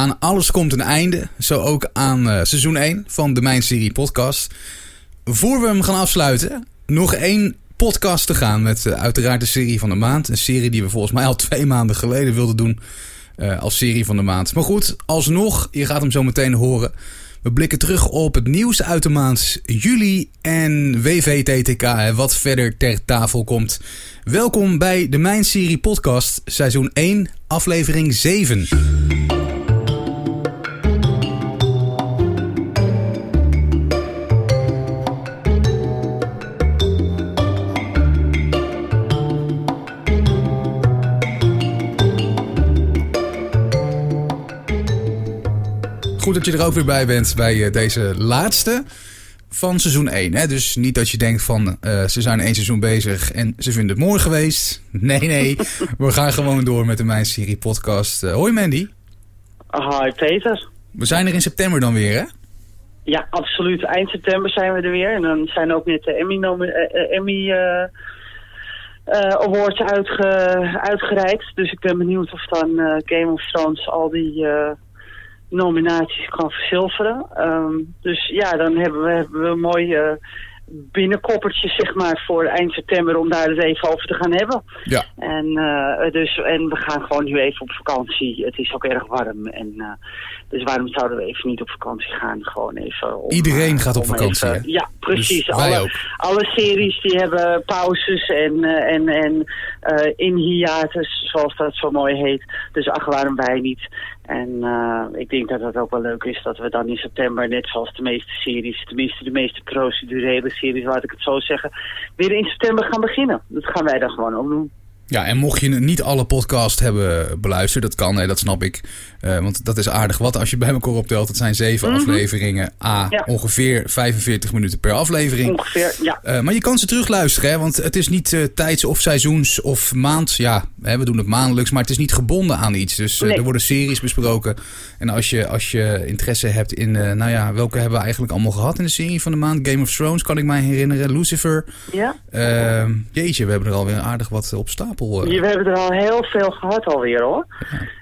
Aan alles komt een einde. Zo ook aan uh, seizoen 1 van de Mijn Serie podcast. Voor we hem gaan afsluiten, nog één podcast te gaan met uh, uiteraard de serie van de maand. Een serie die we volgens mij al twee maanden geleden wilden doen uh, als serie van de maand. Maar goed, alsnog, je gaat hem zo meteen horen. We blikken terug op het nieuws uit de maand juli en WVTTK, wat verder ter tafel komt. Welkom bij de Mijn Serie podcast, seizoen 1, aflevering 7. Goed dat je er ook weer bij bent bij deze laatste van seizoen 1. Hè? Dus niet dat je denkt van uh, ze zijn één seizoen bezig en ze vinden het mooi geweest. Nee, nee. we gaan gewoon door met de Mijn Serie podcast. Uh, hoi Mandy. Hi Peter. We zijn er in september dan weer hè? Ja, absoluut. Eind september zijn we er weer. En dan zijn ook net de Emmy, uh, Emmy Awards uitge uitgereikt. Dus ik ben benieuwd of dan Game of Thrones al die nominaties kan verzilveren. Um, dus ja, dan hebben we, hebben we een mooi uh, binnenkoppertje zeg maar voor eind september om daar het even over te gaan hebben. Ja. En, uh, dus, en we gaan gewoon nu even op vakantie. Het is ook erg warm. En, uh, dus waarom zouden we even niet op vakantie gaan? Gewoon even. Om, Iedereen gaat op vakantie. Even, ja, precies. Dus alle, alle, series die hebben pauzes en, en, en in hiatus, zoals dat zo mooi heet. Dus ach, waarom wij niet? En uh, ik denk dat het ook wel leuk is dat we dan in september, net zoals de meeste series, tenminste de meeste procedurele series, laat ik het zo zeggen, weer in september gaan beginnen. Dat gaan wij dan gewoon ook doen. Ja, en mocht je niet alle podcast hebben beluisterd, dat kan, nee, dat snap ik. Uh, want dat is aardig wat. Als je bij elkaar optelt, dat zijn zeven mm -hmm. afleveringen. A, ja. ongeveer 45 minuten per aflevering. Ongeveer, ja. Uh, maar je kan ze terugluisteren, hè, want het is niet uh, tijds- of seizoens- of maand. Ja, hè, we doen het maandelijks, maar het is niet gebonden aan iets. Dus nee. er worden series besproken. En als je, als je interesse hebt in, nou ja, welke hebben we eigenlijk allemaal gehad in de serie van de maand? Game of Thrones, kan ik mij herinneren. Lucifer. Ja. Ehm, jeetje, we hebben er alweer aardig wat op stapel. Je, we hebben er al heel veel gehad alweer hoor.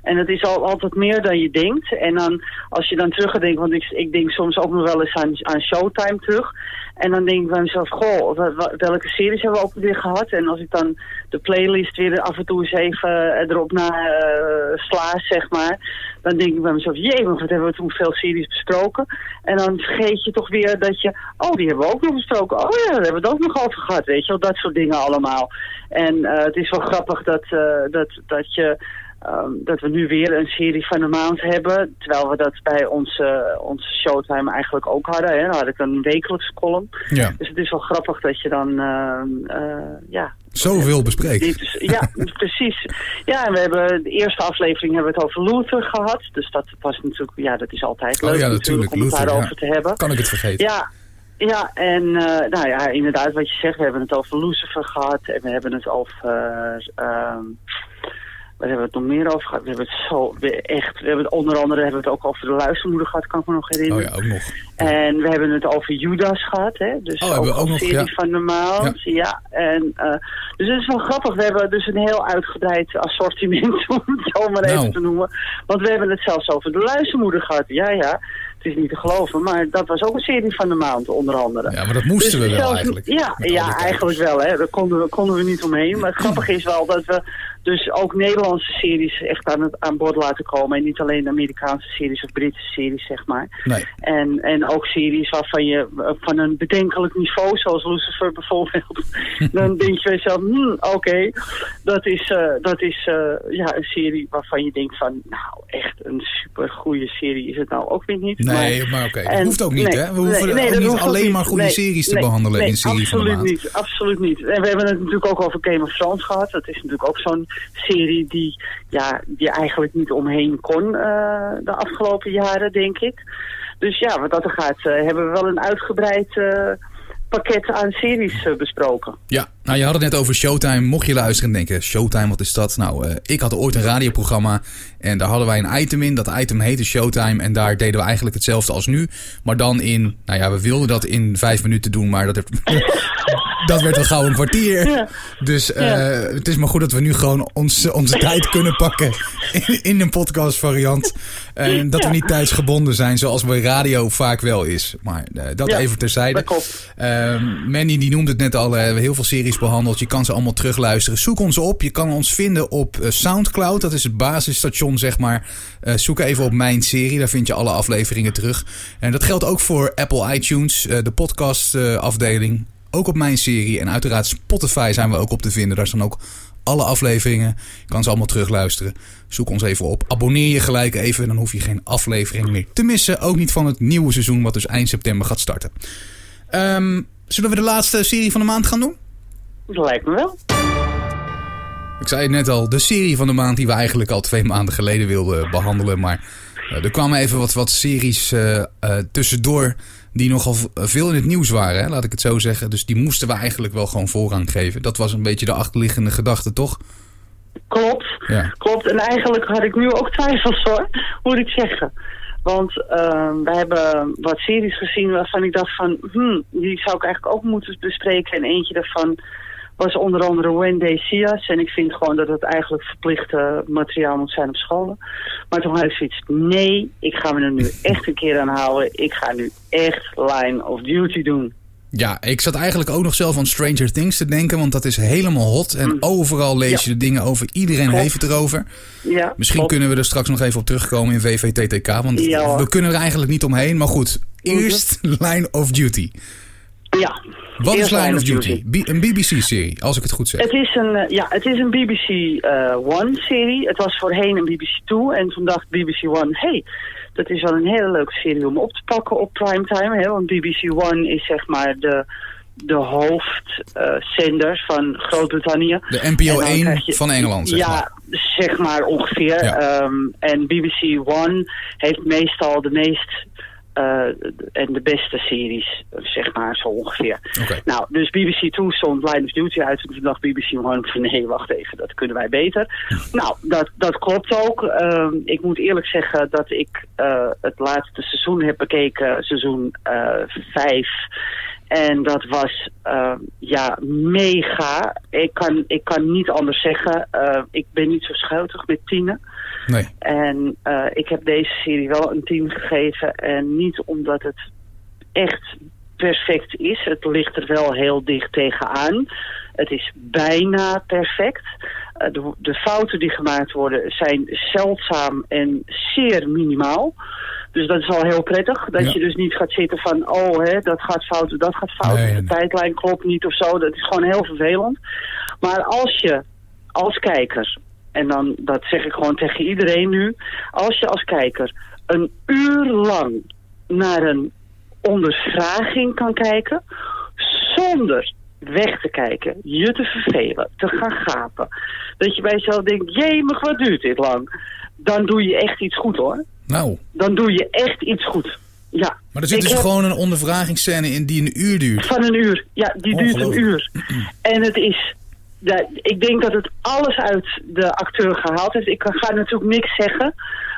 En het is al altijd meer dan je denkt. En dan, als je dan terugdenkt, want ik, ik denk soms ook nog wel eens aan, aan Showtime terug. En dan denk ik bij mezelf, goh, welke series hebben we ook weer gehad? En als ik dan de playlist weer af en toe eens even erop na uh, sla, zeg maar. Dan denk ik bij mezelf, jee, wat hebben we toen veel series besproken? En dan vergeet je toch weer dat je, oh, die hebben we ook nog besproken. Oh ja, daar hebben we het ook nog over gehad, weet je wel. Dat soort dingen allemaal. En uh, het is wel grappig dat, dat, dat je... Um, dat we nu weer een serie van de maand hebben. Terwijl we dat bij onze, onze Showtime eigenlijk ook hadden. Hè. Dan had ik een wekelijkse column. Ja. Dus het is wel grappig dat je dan... Uh, uh, ja, Zoveel bespreekt. Ja, precies. Ja, en we hebben de eerste aflevering hebben we het over Luther gehad. Dus dat was natuurlijk... Ja, dat is altijd leuk oh, ja, natuurlijk, om het daarover ja. te hebben. Kan ik het vergeten? Ja, ja, en uh, nou ja, inderdaad wat je zegt, we hebben het over Lucifer gehad en we hebben het over, uh, waar hebben we het nog meer over gehad? We hebben het zo, we echt, we hebben het, onder andere hebben we het ook over de luistermoeder gehad, kan ik me nog herinneren. Oh ja, ook nog. En we hebben het over Judas gehad, hè. Dus oh, we ook nog, serie ja. van normaal. Ja. ja. En, uh, dus het is wel grappig. We hebben dus een heel uitgebreid assortiment, om het zo maar even Nou. te noemen. Want we hebben het zelfs over de luistermoeder gehad. Ja, ja. Is niet te geloven, maar dat was ook een serie van de maand, onder andere. Ja, maar dat moesten Dus we wel zelfs- eigenlijk. Ja, ja eigenlijk wel. Hè. Daar konden we, konden we niet omheen. Maar het grappige is wel dat we dus ook Nederlandse series echt aan, het, aan bod laten komen. En niet alleen Amerikaanse series of Britse series, zeg maar. Nee. En, en ook series waarvan je van een bedenkelijk niveau, zoals Lucifer bijvoorbeeld, dan denk je bij jezelf, hmm, oké, dat is, eh, dat is eh, ja, een serie waarvan je denkt van, nou echt een super goede serie is het nou ook weer niet. Nee, maar oké. Dat en- hoeft ook niet, nee, hè? We hoeven nee, nee, ook niet alleen niet. maar goede Nee, series te nee, behandelen nee, in serie van de absoluut niet, absoluut niet. En we hebben het natuurlijk ook over Game of Thrones gehad. Dat is natuurlijk ook zo'n serie die, ja, die eigenlijk niet omheen kon eh, de afgelopen jaren, denk ik. Dus ja, wat dat er gaat, eh, hebben we wel een uitgebreid eh, pakket aan series eh, besproken. Ja, nou je had het net over Showtime. Mocht je luisteren en denken, Showtime, wat is dat? Nou, eh, ik had ooit een radioprogramma en daar hadden wij een item in. Dat item heette Showtime en daar deden we eigenlijk hetzelfde als nu. Maar dan in, nou ja, we wilden dat in vijf minuten doen, maar dat heeft... dat werd wel gauw een kwartier. Dus uh, het is maar goed dat we nu gewoon ons, onze tijd kunnen pakken in, in een podcast variant. En dat we niet tijdsgebonden zijn zoals bij radio vaak wel is. Maar uh, dat even terzijde. Uh, Manny die noemde het net al, we hebben heel veel series behandeld. Je kan ze allemaal terugluisteren. Zoek ons op. Je kan ons vinden op Soundcloud. Dat is het basisstation zeg maar. zoek even op mijn serie. Daar vind je alle afleveringen terug. En dat geldt ook voor Apple iTunes, de podcast afdeling ook op mijn serie. En uiteraard Spotify zijn we ook op te vinden. Daar staan ook alle afleveringen. Je kan ze allemaal terugluisteren. Zoek ons even op. Abonneer je gelijk even. Dan hoef je geen aflevering meer te missen. Ook niet van het nieuwe seizoen, wat dus eind september gaat starten. Um, zullen we de laatste serie van de maand gaan doen? Dat lijkt me wel. Ik zei het net al, de serie van de maand die we eigenlijk al twee maanden geleden wilden behandelen. Maar uh, er kwamen even wat, wat series uh, uh, tussendoor die nogal veel in het nieuws waren, hè, laat ik het zo zeggen. Dus die moesten we eigenlijk wel gewoon voorrang geven. Dat was een beetje de achterliggende gedachte, toch? Klopt, ja. klopt. En eigenlijk had ik nu ook twijfels hoor, moet ik zeggen. Want uh, we hebben wat series gezien waarvan ik dacht van, hmm, die zou ik eigenlijk ook moeten bespreken. En eentje daarvan was onder andere Wendy Sias. En ik vind gewoon dat het eigenlijk verplichte materiaal moet zijn op scholen. Maar toen had ik zoiets, nee, ik ga me er nu echt een keer aan houden. Ik ga nu echt Line of Duty doen. Ja, ik zat eigenlijk ook nog zelf aan Stranger Things te denken, want dat is helemaal hot. En mm. overal lees je de dingen over. Iedereen heeft het erover. Ja, Misschien kunnen we er straks nog even op terugkomen in VVTTK, want we kunnen er eigenlijk niet omheen. Maar goed, eerst Line of Duty. Ja. Wat is Line of Duty? een BBC-serie, als ik het goed zeg. Het is een, ja, het is een BBC uh, One-serie. Het was voorheen een BBC Two. En toen dacht BBC One, hey, dat is wel een hele leuke serie om op te pakken op primetime. Hè? Want BBC One is zeg maar de, de hoofdzender uh, van Groot-Brittannië. De NPO 1 van Engeland, zeg ja, maar. zeg maar ongeveer. Ja. Um, en BBC One heeft meestal de meest en de beste series, zeg maar, zo ongeveer. Okay. Nou, dus BBC 2 stond Line of Duty uit. En toen dacht BBC 1 van nee, wacht even, dat kunnen wij beter. nou, dat, dat klopt ook. Uh, ik moet eerlijk zeggen dat ik uh, het laatste seizoen heb bekeken, seizoen 5. En dat was uh, ja mega. Ik kan, ik kan niet anders zeggen. Uh, ik ben niet zo schuitig met tienen. Nee. En uh, ik heb deze serie wel een tien gegeven. En niet omdat het echt perfect is. Het ligt er wel heel dicht tegenaan. Het is bijna perfect. De, de fouten die gemaakt worden zijn zeldzaam en zeer minimaal. Dus dat is al heel prettig. Dat ja. je dus niet gaat zitten van, oh, hè, dat gaat fout, dat gaat fout. Nee, nee. De tijdlijn klopt niet of zo. Dat is gewoon heel vervelend. Maar als je als kijker, en dan dat zeg ik gewoon tegen iedereen nu. Als je als kijker een uur lang naar een ondervraging kan kijken, zonder weg te kijken, je te vervelen, te gaan gapen. Dat je bij jezelf denkt, jemig, wat duurt dit lang? Dan doe je echt iets goed hoor. Nou. Dan doe je echt iets goed. Ja. Maar er zit dus heb... gewoon een ondervragingsscène in die een uur duurt. Van een uur. Ja, die duurt een uur. En het is... Ja, ik denk dat het alles uit de acteur gehaald heeft. Ik ga natuurlijk niks zeggen.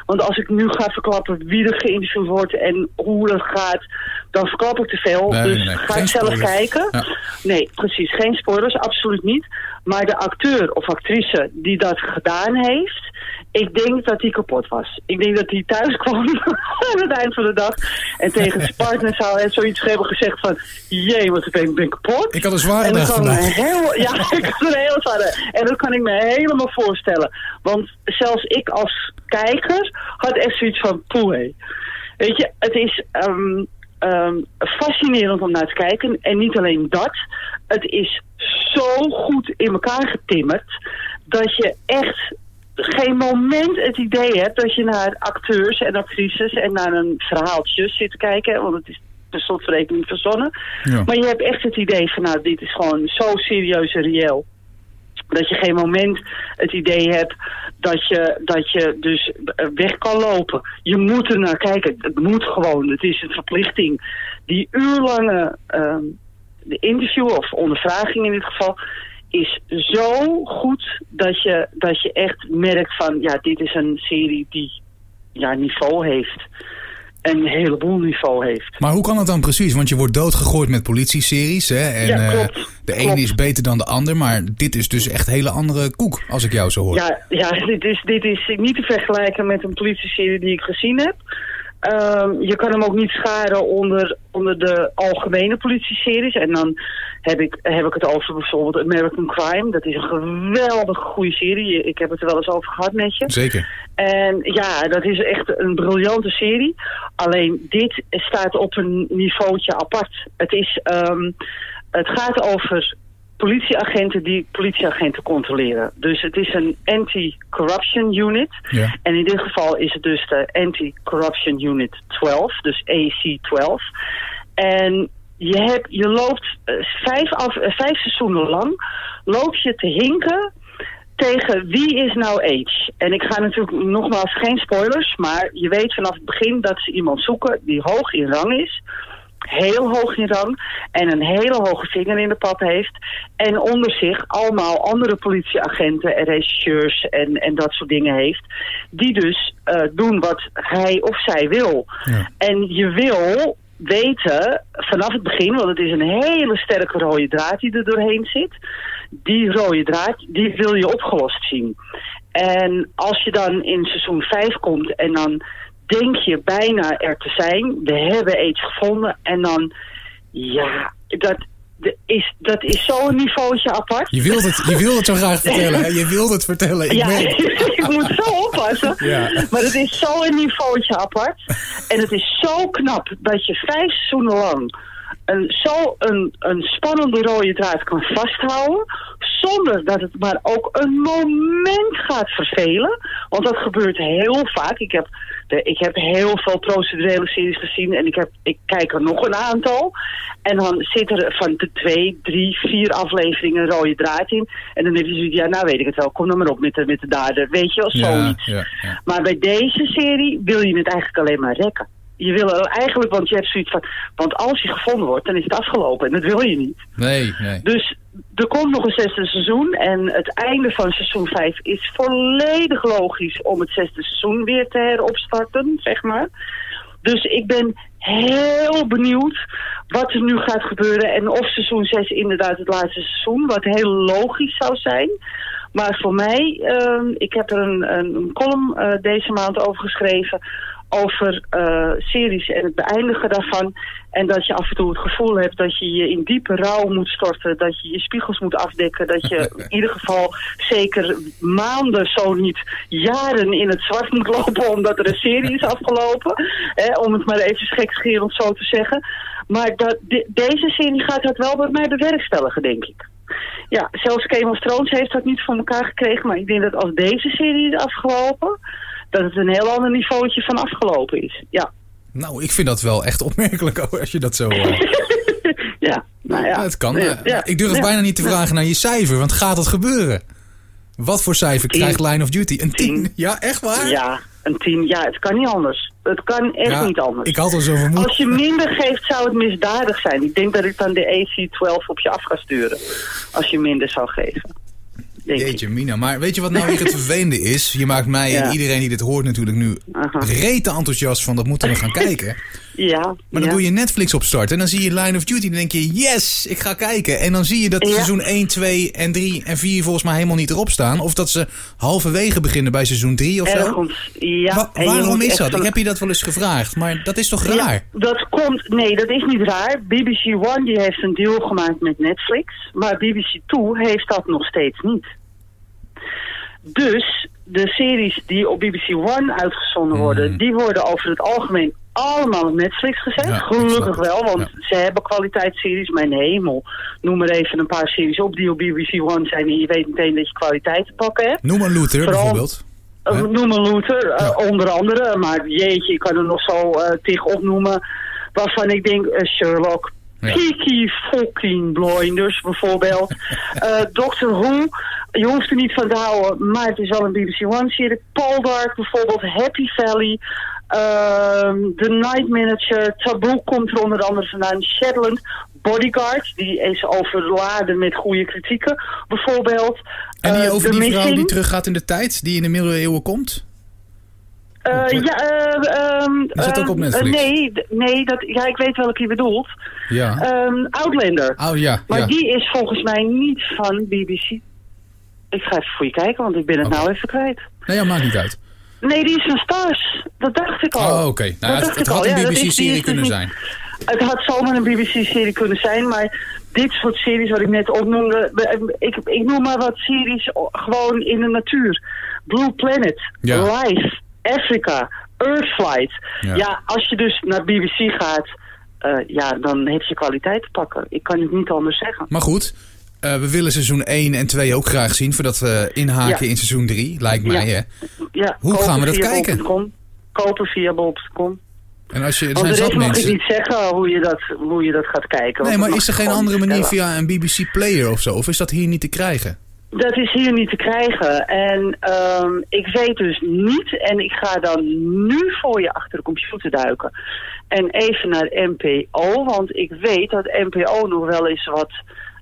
Want als ik nu ga verklappen wie er geïnterviewd wordt en hoe dat gaat, dan verklap ik te veel. Nee, dus nee, nee. ga Geen zelf kijken. Ja. Nee, precies. Geen spoilers, absoluut niet. Maar de acteur of actrice die dat gedaan heeft, ik denk dat hij kapot was. Ik denk dat hij thuis kwam aan het eind van de dag en tegen zijn partner zou hij zoiets hebben gezegd van, jee, wat ben ik ben kapot. Ik had een zware dag vandaag. heel, ja, ik had een heel zware. En dat kan ik me helemaal voorstellen. Want zelfs ik als kijker had echt zoiets van, poeh. Weet je, het is um, um, fascinerend om naar te kijken. En niet alleen dat, het is zo goed in elkaar getimmerd dat je echt geen moment het idee hebt dat je naar acteurs en actrices en naar een verhaaltje zit te kijken. Want het is per slotverrekening verzonnen. Ja. Maar je hebt echt het idee van nou, dit is gewoon zo serieus en reëel. Dat je geen moment het idee hebt dat je, dat je dus weg kan lopen. Je moet er naar kijken. Het moet gewoon. Het is een verplichting. Die uurlange uh, de interview of ondervraging in dit geval is zo goed dat je, dat je echt merkt van ja, dit is een serie die ja, niveau heeft. een heleboel niveau heeft. Maar hoe kan dat dan precies? Want je wordt doodgegooid met politieseries. Hè? En Ja, klopt. eh, de Klopt. ene is beter dan de ander. Maar dit is dus echt een hele andere koek, als ik jou zo hoor. Ja, ja dit, is, dit is niet te vergelijken met een politieserie die ik gezien heb. Ehm, je kan hem ook niet scharen onder, onder de algemene politieseries. En dan heb ik, heb ik het over bijvoorbeeld American Crime. Dat is een geweldig goede serie. Ik heb het er wel eens over gehad met je. Zeker. En ja, dat is echt een briljante serie. Alleen dit staat op een niveautje apart. Het, is, ehm, het gaat over politieagenten die politieagenten controleren. Dus het is een anti-corruption unit. Ja. En in dit geval is het dus de Anti-Corruption Unit 12, dus AC-12. En je, hebt, je loopt eh, vijf, af, eh, vijf seizoenen lang, loop je te hinken tegen wie is nou Age. En ik ga natuurlijk nogmaals geen spoilers, maar je weet vanaf het begin dat ze iemand zoeken die hoog in rang is. Heel hoog in rang en een hele hoge vinger in de pap heeft. En onder zich allemaal andere politieagenten en regisseurs en, en dat soort dingen heeft. Die dus eh, doen wat hij of zij wil. Ja. En je wil weten vanaf het begin, want het is een hele sterke rode draad die er doorheen zit. Die rode draad, die wil je opgelost zien. En als je dan in seizoen 5 komt en dan denk je bijna er te zijn. We hebben iets gevonden. En dan, ja, dat is, dat is zo'n niveautje apart. Je wilt het, je wilt het zo graag vertellen. Hè? Je wilt het vertellen. Ik ja, ik moet zo oppassen. Ja. Maar het is zo'n niveautje apart. En het is zo knap dat je vijf seizoenen lang een, zo een, een spannende rode draad kan vasthouden. Zonder dat het maar ook een moment gaat vervelen. Want dat gebeurt heel vaak. Ik heb, ik heb heel veel procedurele series gezien. En ik, heb, ik kijk er nog een aantal. En dan zit er van de twee, drie, vier afleveringen een rode draad in. En dan heb je zoiets, ja nou weet ik het wel. Kom dan maar op met de, met de dader. Weet je wel, Ja, zoiets. ja, ja. Maar bij deze serie wil je het eigenlijk alleen maar rekken. Je wil eigenlijk, want je hebt zoiets van... Want als je gevonden wordt, dan is het afgelopen. En dat wil je niet. Nee, nee. Dus er komt nog een zesde seizoen. En het einde van seizoen 5 is volledig logisch om het zesde seizoen weer te heropstarten, zeg maar. Dus ik ben heel benieuwd wat er nu gaat gebeuren. En of seizoen 6 inderdaad het laatste seizoen, wat heel logisch zou zijn. Maar voor mij, ehm, ik heb er een, een, een column eh, deze maand over geschreven over eh, series en het beëindigen daarvan. En dat je af en toe het gevoel hebt dat je je in diepe rouw moet storten. Dat je je spiegels moet afdekken. Dat je in ieder geval zeker maanden, zo niet jaren in het zwart moet lopen omdat er een serie is afgelopen. Hè, om het maar even gekscherend zo te zeggen. Maar dat, de- deze serie gaat dat wel bij mij bewerkstelligen, denk ik. Ja, zelfs Game of Thrones heeft dat niet voor elkaar gekregen. Maar ik denk dat als deze serie is afgelopen, dat het een heel ander niveautje van afgelopen is. Ja, Nou, ik vind dat wel echt opmerkelijk als je dat zo... eh, ja. Nou ja. Het kan. Ja, ik durf Ja. bijna niet te vragen naar je cijfer, want gaat het gebeuren? Wat voor cijfer Tien. krijgt Line of Duty? Een 10? Tien. Ja, echt waar? Ja, een tien. Ja, het kan niet anders. Het kan echt Ja, niet anders. Ik had al zo vermoed. Als je minder geeft, zou het misdadig zijn. Ik denk dat ik dan de AC-12 op je af ga sturen. Als je minder zou geven. Jeetje, Mina. Maar weet je wat nou weer het vervelende is? Je maakt mij en iedereen die dit hoort natuurlijk nu rete enthousiast van dat moeten we gaan kijken. Ja. Maar dan ja. doe je Netflix opstarten en dan zie je Line of Duty. Dan denk je, yes, ik ga kijken. En dan zie je dat Ja. seizoen 1, 2 en 3 en 4 volgens mij helemaal niet erop staan. Of dat ze halverwege beginnen bij seizoen 3 of zo. Ergens, ja. Wa- waarom is dat? Ik heb je dat wel eens gevraagd, maar dat is toch raar? Ja, dat komt, nee, dat is niet raar. BBC One die heeft een deal gemaakt met Netflix, maar BBC Two heeft dat nog steeds niet. Dus de series die op BBC One uitgezonden worden, Hmm. die worden over het algemeen allemaal op Netflix gezet. Ja, Gelukkig wel, want Ja. ze hebben kwaliteitsseries. Mijn hemel, noem maar even een paar series op die op BBC One zijn en je weet meteen dat je kwaliteit te pakken hebt. Noem een Luther Vooral- bijvoorbeeld. Uh, Hè? noem een Luther, uh, Ja. onder andere. Maar jeetje, ik kan er nog zo uh, tig opnoemen. Waarvan ik denk, uh, Sherlock, Ja. Peaky fucking Blinders bijvoorbeeld. Uh, Doctor Who, je hoeft er niet van te houden, maar het is wel een BBC One-serie. Poldark bijvoorbeeld, Happy Valley. ehm, The Night Manager, Taboe komt er onder andere vandaan. Shetland, Bodyguard, die is overladen met goede kritieken bijvoorbeeld. En die Uh, over die vrouw die teruggaat in de tijd, die in de middeleeuwen komt? Eh, ja, Is dat ook op ehm, Netflix? eh, nee, nee dat, ja, ik weet welke je bedoelt. Ja. Ehm, Outlander. oh ja, Maar ja. die is volgens mij niet van BBC. Ik ga even voor je kijken, want ik ben het Oké. nou even kwijt. Nee, ja, maakt niet uit. Nee, die is van Stars. Dat dacht ik al. Oh, oké. Nou, het, had al. een BBC-serie kunnen dus zijn. Het had zomaar een BBC-serie kunnen zijn, maar dit soort series wat ik net opnoemde, ik, ik noem maar wat series gewoon in de natuur. Blue Planet, Ja. Life, Africa, Earthflight. Ja. Ja. als je dus naar BBC gaat, eh, ja, dan heb je kwaliteit te pakken. Ik kan het niet anders zeggen. Maar goed, eh, we willen seizoen 1 en 2 ook graag zien... voordat we inhaken Ja. in seizoen 3, lijkt mij, Ja. hè? Ja, Hoe kopen gaan we dat kijken? bol.com. Kopen via bol.com. En als je, er Want zijn mag ik niet zeggen hoe je dat, hoe je dat gaat kijken. Nee, maar is er geen andere manier via een BBC Player of zo? Of is dat hier niet te krijgen? Dat is hier niet te krijgen. En ehm, ik weet dus niet, en ik ga dan nu voor je achter de computer duiken. En even naar NPO, want ik weet dat NPO nog wel eens wat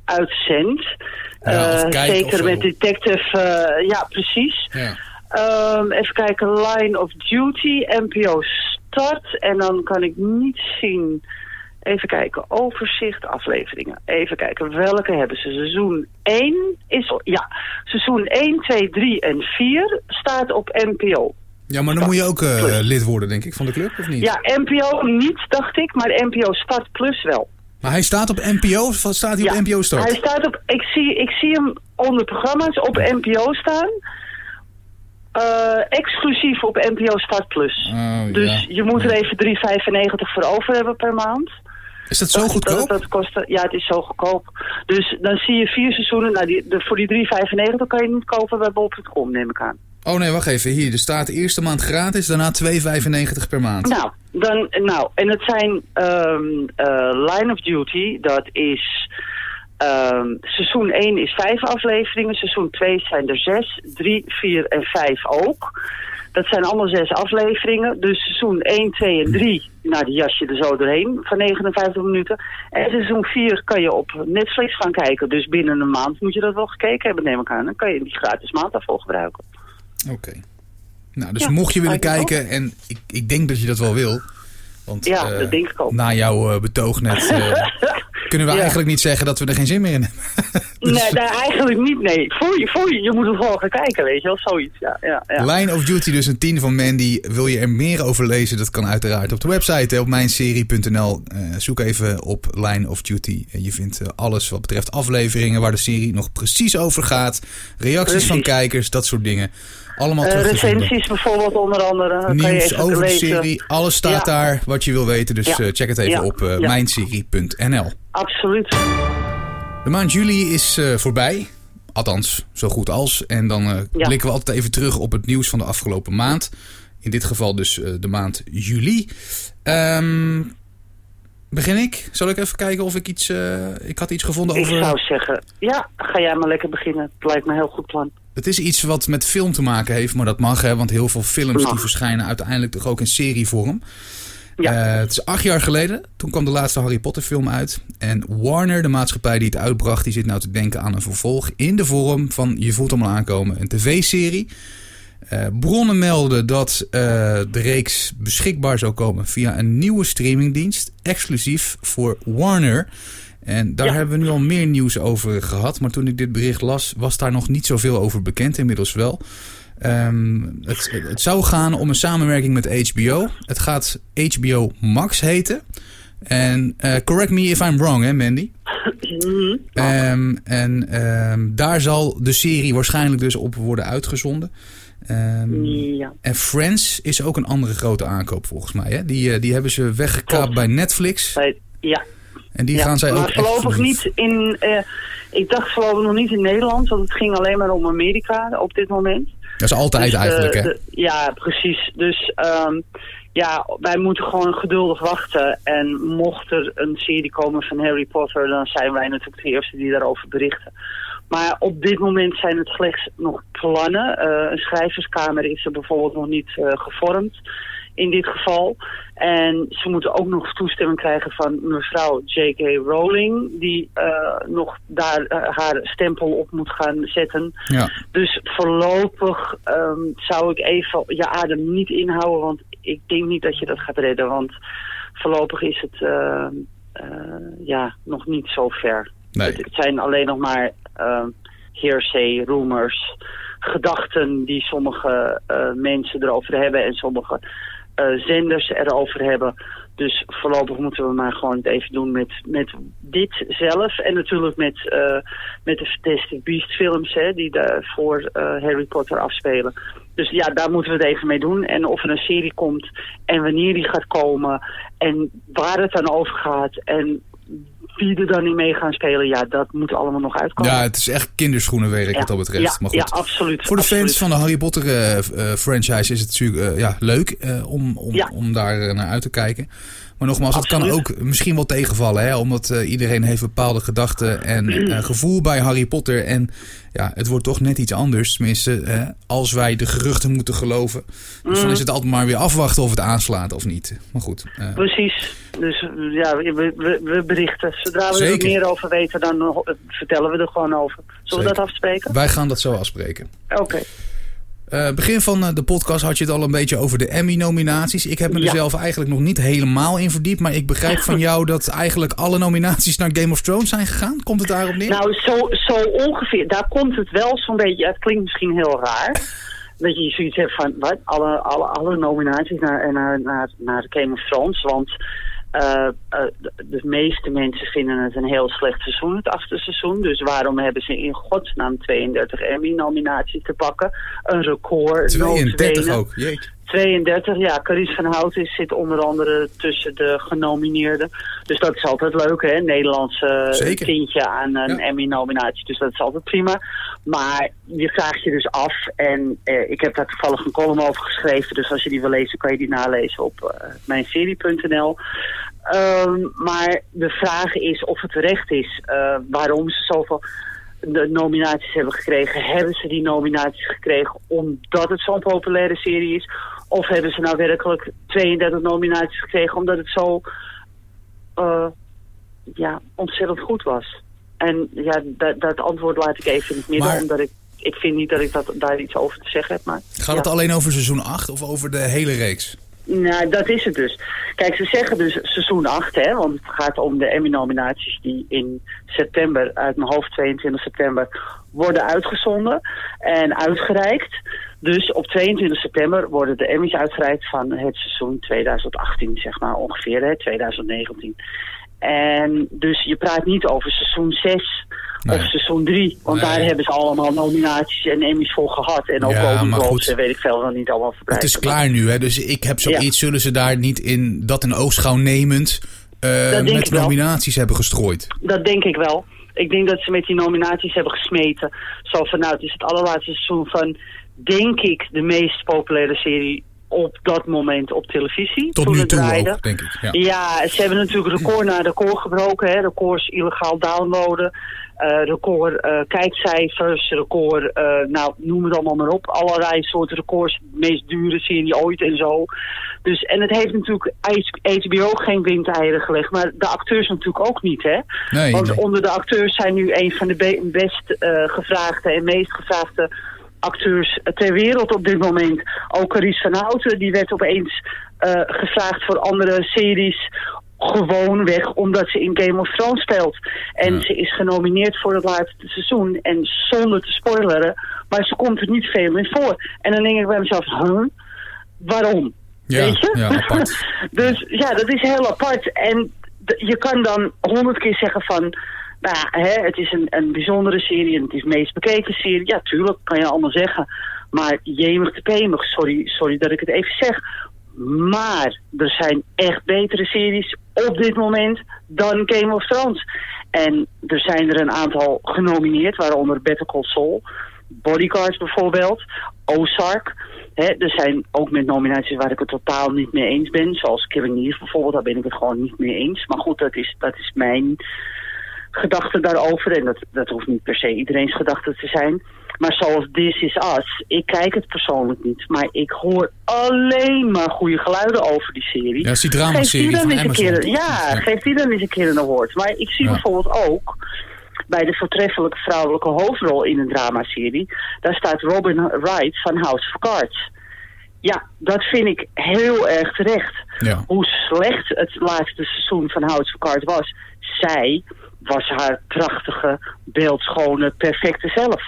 uitzendt. Ja, of zeker met Detective, eh, ja precies. Ja. Ehm, even kijken, Line of Duty, NPO Start. En dan kan ik niet zien... Even kijken, overzicht, afleveringen. Even kijken, welke hebben ze? Seizoen 1 is... Ja, seizoen 1, 2, 3 en 4 staat op NPO. ja, maar dan moet je ook eh, lid worden, denk ik, van de club, of niet? Ja, NPO niet, dacht ik, maar NPO Start Plus wel. Maar hij staat op NPO, of staat hij ja, op NPO Start? Hij staat op... Ik zie, ik zie hem onder programma's op NPO staan. Eh, exclusief op NPO Start Plus. Oh, Dus ja. je moet er even 3,95 voor over hebben per maand. Is dat zo Dat- goedkoop? Dat, dat kost, ja, het is zo goedkoop. Dus dan zie je vier seizoenen. Nou, die, de, voor die 3,95 kan je niet kopen bij bol.com, neem ik aan. Oh nee, wacht even. Hier, er staat de eerste maand gratis, daarna 2,95 per maand. Nou, dan, nou, en het zijn ehm, eh, Line of Duty. Dat is... ehm, seizoen 1 is vijf afleveringen. Seizoen 2 zijn er zes. 3, 4 en 5 ook. Dat zijn allemaal zes afleveringen. Dus seizoen 1, 2 en 3, nou die jas je er zo doorheen van 59 minuten. En seizoen 4 kan je op Netflix gaan kijken. Dus binnen een maand moet je dat wel gekeken hebben, neem ik aan. Dan kan je die gratis maand daarvoor gebruiken. Oké. Nou, dus Ja, mocht je willen kijken, en ik, ik denk dat je dat wel wil. Want Ja, eh, dat denk ik ook. na jouw eh, betoog net eh, kunnen we Ja. eigenlijk niet zeggen dat we er geen zin meer in hebben. Dus, Nee, daar eigenlijk niet, nee. Voor je, voor je, je moet er gewoon gaan kijken, weet je wel, zoiets. Ja, ja, ja. Line of Duty, dus een tien van Mandy. Wil je er meer over lezen? Dat kan uiteraard op de website, hè, op mijnserie.nl. Eh, zoek even op Line of Duty. En je vindt eh, alles wat betreft afleveringen waar de serie nog precies over gaat. Reacties Precies. van kijkers, dat soort dingen. Allemaal vinden. recensies bijvoorbeeld onder andere. Nieuws over de serie. Alles staat Ja. daar wat je wil weten. Dus Ja. eh, check het even Ja. op eh, mijnserie.nl. Absoluut. De maand juli is voorbij. Althans, zo goed als. En dan blikken we altijd even terug op het nieuws van de afgelopen maand. In dit geval dus de maand juli. Ehm, begin ik? Zal ik even kijken of ik iets... ik had iets gevonden Ik over... zou zeggen, ja, ga jij maar lekker beginnen. Het lijkt me een heel goed plan. Het is iets wat met film te maken heeft, maar dat mag hè. Want heel veel films die verschijnen uiteindelijk toch ook in serievorm. Ja. Eh, het is acht jaar geleden. Toen kwam de laatste Harry Potter film uit. En Warner, de maatschappij die het uitbracht, die zit nou te denken aan een vervolg in de vorm van, je voelt hem al aankomen, een tv-serie. Eh, bronnen melden dat eh, de reeks beschikbaar zou komen via een nieuwe streamingdienst, exclusief voor Warner. En daar Ja. hebben we nu al meer nieuws over gehad. Maar toen ik dit bericht las, was daar nog niet zoveel over bekend. Inmiddels wel. Ehm, het, het zou gaan om een samenwerking met HBO. Het gaat HBO Max heten. En eh, correct me if I'm wrong, hè Mandy? Mhm. Ehm, en ehm, daar zal de serie waarschijnlijk dus op worden uitgezonden. Ja. en Friends is ook een andere grote aankoop volgens mij. Hè? Die, eh, die hebben ze weggekaapt Klopt. bij Netflix. Bij- ja. En die ja. gaan zij maar ook voorlopig niet in... eh, ik dacht voorlopig nog niet in Nederland, want het ging alleen maar om Amerika op dit moment. Dat is altijd Dus, eh, eigenlijk, hè? de- ja, precies. Dus ehm, ja, wij moeten gewoon geduldig wachten. En mocht er een serie komen van Harry Potter, dan zijn wij natuurlijk de eerste die daarover berichten. Maar op dit moment zijn het slechts nog plannen. Eh, een schrijverskamer is er bijvoorbeeld nog niet gevormd in dit geval. En ze moeten ook nog toestemming krijgen van mevrouw J.K. Rowling... die eh, nog daar eh, haar stempel op moet gaan zetten. Ja. Dus voorlopig ehm, zou ik even je adem niet inhouden, want ik denk niet dat je dat gaat redden. Want voorlopig is het uh, ja, nog niet zo ver. Nee. Het, zijn alleen nog maar uh, hearsay, rumors, gedachten die sommige mensen erover hebben en sommige zenders erover hebben. Dus voorlopig moeten we maar gewoon het even doen met, met dit zelf. En natuurlijk met, uh, met de Fantastic Beast films hè, die daar voor uh, Harry Potter afspelen. Dus ja, daar moeten we het even mee doen. En of er een serie komt en wanneer die gaat komen en waar het dan over gaat en wie er dan niet mee gaan spelen, ja, dat moet allemaal nog uitkomen. Ja, het is echt kinderschoenenwerk ja. wat dat betreft. Ja, maar goed. ja absoluut. Voor de absoluut. fans van de Harry Potter uh, uh, franchise is het natuurlijk uh, ja, leuk om, om, om daar naar uit te kijken. Maar nogmaals, het kan ook misschien wel tegenvallen, hè? omdat uh, iedereen heeft bepaalde gedachten en uh, gevoel bij Harry Potter. En ja, het wordt toch net iets anders, tenminste, uh, als wij de geruchten moeten geloven. Dus mm. dan is het altijd maar weer afwachten of het aanslaat of niet. Maar goed. Precies. Dus ja, we, we, we berichten. Zodra we Zeker. er meer over weten, dan vertellen we er gewoon over. Zullen Zeker. we dat afspreken? Wij gaan dat zo afspreken. Oké. Okay. Uh, begin van uh, de podcast had je het al een beetje over de Emmy-nominaties. Ik heb me er ja. zelf eigenlijk nog niet helemaal in verdiept. Maar ik begrijp van jou dat eigenlijk alle nominaties naar Game of Thrones zijn gegaan. Komt het daarop neer? Nou, zo, zo ongeveer. Daar komt het wel zo'n beetje... Het klinkt misschien heel raar. dat je zoiets hebt van... Wat? Alle, alle, alle nominaties naar, naar, naar, naar Game of Thrones. Want... Uh, de, de, meeste mensen vinden het een heel slecht seizoen, het achtste seizoen. Dus waarom hebben ze in godsnaam 32 Emmy-nominaties te pakken? Een record. 32 ook, jeetje. 32, ja. Carice van Houten zit onder andere tussen de genomineerden. Dus dat is altijd leuk, hè. Nederlandse Zeker. kindje aan een ja. Emmy-nominatie. Dus dat is altijd prima. Maar je vraagt je dus af. En eh, ik heb daar toevallig een column over geschreven. Dus als je die wil lezen, kan je die nalezen op uh, mijnserie.nl. Um, maar de vraag is of het terecht is. Uh, waarom ze zoveel de nominaties hebben gekregen. Hebben ze die nominaties gekregen omdat het zo'n populaire serie is? Of hebben ze nou werkelijk 32 nominaties gekregen omdat het zo uh, ja, ontzettend goed was? En ja, dat, dat antwoord laat ik even in het midden, maar... omdat ik ik vind niet dat ik dat, daar iets over te zeggen heb. Maar, Gaat ja. het alleen over seizoen 8 of over de hele reeks? Nou, dat is het dus. Kijk, ze zeggen dus seizoen 8, hè, want het gaat om de Emmy-nominaties die in september, uit mijn hoofd 22 september, worden uitgezonden en uitgereikt. Dus op 22 september worden de Emmys uitgereikt van het seizoen 2018, zeg maar ongeveer, hè, 2019. En dus je praat niet over seizoen 6 nee. of seizoen 3. Want nee. daar hebben ze allemaal nominaties en Emmys voor gehad. En ook ja, Golden en weet ik veel wel niet allemaal verbreid. Het is klaar nu, hè? dus ik heb zoiets. Ja. Zullen ze daar niet in dat een oogschouw nemend uh, met nominaties hebben gestrooid? Dat denk ik wel. Ik denk dat ze met die nominaties hebben gesmeten. Zo van, nou, het is het allerlaatste seizoen van, denk ik, de meest populaire serie op dat moment op televisie. Tot toen nu toe draaide. ook, denk ik. Ja. ja, ze hebben natuurlijk record na record gebroken. Hè. Records illegaal downloaden. Uh, record uh, kijkcijfers, record, uh, nou noem het allemaal maar op. Allerlei soorten records, de meest dure serie ooit en zo. Dus, en het heeft natuurlijk HBO geen windeieren gelegd, maar de acteurs natuurlijk ook niet, hè? Nee, Want nee. onder de acteurs zijn nu een van de be best gevraagde en meest gevraagde acteurs ter wereld op dit moment. Ook Carice van Houten, die werd opeens uh, gevraagd voor andere series. Gewoon weg omdat ze in Game of Thrones speelt. En ja. ze is genomineerd voor het laatste seizoen. En zonder te spoileren. Maar ze komt er niet veel in voor. En dan denk ik bij mezelf, huh? Waarom? Ja, Weet je? ja apart. dus ja, dat is heel apart. En je kan dan honderd keer zeggen van... Nou, hè, het is een, een bijzondere serie en het is de meest bekeken serie. Ja, tuurlijk, kan je allemaal zeggen. Maar jemig te pemig, sorry, sorry dat ik het even zeg. Maar er zijn echt betere series op dit moment dan Game of Thrones. En er zijn er een aantal genomineerd, waaronder Better Call Saul, Bodyguards bijvoorbeeld, Ozark. Hè, er zijn ook met nominaties waar ik het totaal niet mee eens ben. Zoals Killing Eve bijvoorbeeld, daar ben ik het gewoon niet mee eens. Maar goed, dat is, dat is mijn gedachten daarover. En dat, dat hoeft niet per se iedereen's gedachten te zijn. Maar zoals This Is Us, ik kijk het persoonlijk niet. Maar ik hoor alleen maar goede geluiden over die serie. Ja, is die dramaserie van Amazon. Keer, ja, ja, geef die dan eens een keer een award. Maar ik zie ja. bijvoorbeeld ook bij de voortreffelijke vrouwelijke hoofdrol in een dramaserie. Daar staat Robin Wright van House of Cards. ja, dat vind ik heel erg terecht. Ja. Hoe slecht het laatste seizoen van House of Cards was. Zij was haar prachtige, beeldschone, perfecte zelf.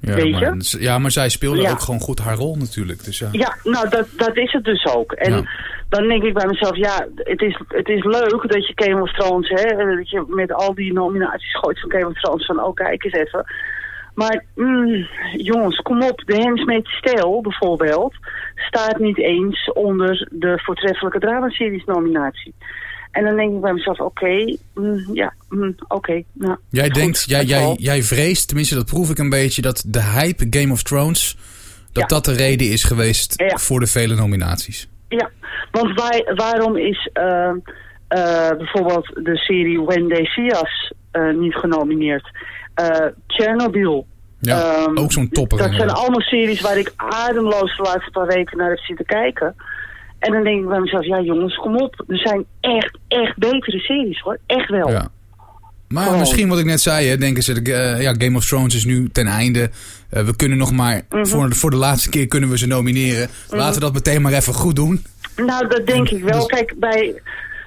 Ja, Weet maar, ja, maar zij speelde Ja. ook gewoon goed haar rol natuurlijk. Dus ja. Ja, nou dat, dat is het dus ook. En Ja. dan denk ik bij mezelf, ja, het is, het is leuk dat je Game of Thrones, hè, dat je met al die nominaties gooit van Game of Thrones van, oh kijk eens even. Maar mm, jongens, kom op, de Handmaid's Tale bijvoorbeeld staat niet eens onder de voortreffelijke dramaseries nominatie. En dan denk ik bij mezelf, oké, mm, ja, mm, oké. nou, Jij goed, denkt, jij, jij, jij vreest, tenminste dat proef ik een beetje, dat de hype Game of Thrones, dat Ja. dat de reden is geweest Ja. voor de vele nominaties. Ja, want waarom is eh, eh, bijvoorbeeld de serie When They See Us eh, niet genomineerd? Chernobyl. Ja, Ehm, ook zo'n topper. Dat zijn allemaal series waar ik ademloos de laatste paar weken naar heb zitten kijken. En dan denk ik bij mezelf, ja jongens, kom op. Er zijn echt, echt betere series hoor. Echt wel. Ja. Maar Gewoon. misschien wat ik net zei, hè, denken ze, eh, ja, Game of Thrones is nu ten einde. Eh, we kunnen nog maar, Mhm. voor, de- voor de laatste keer kunnen we ze nomineren. Laten we dat meteen maar even goed doen. Nou, dat denk ik wel. Dus- Kijk, bij,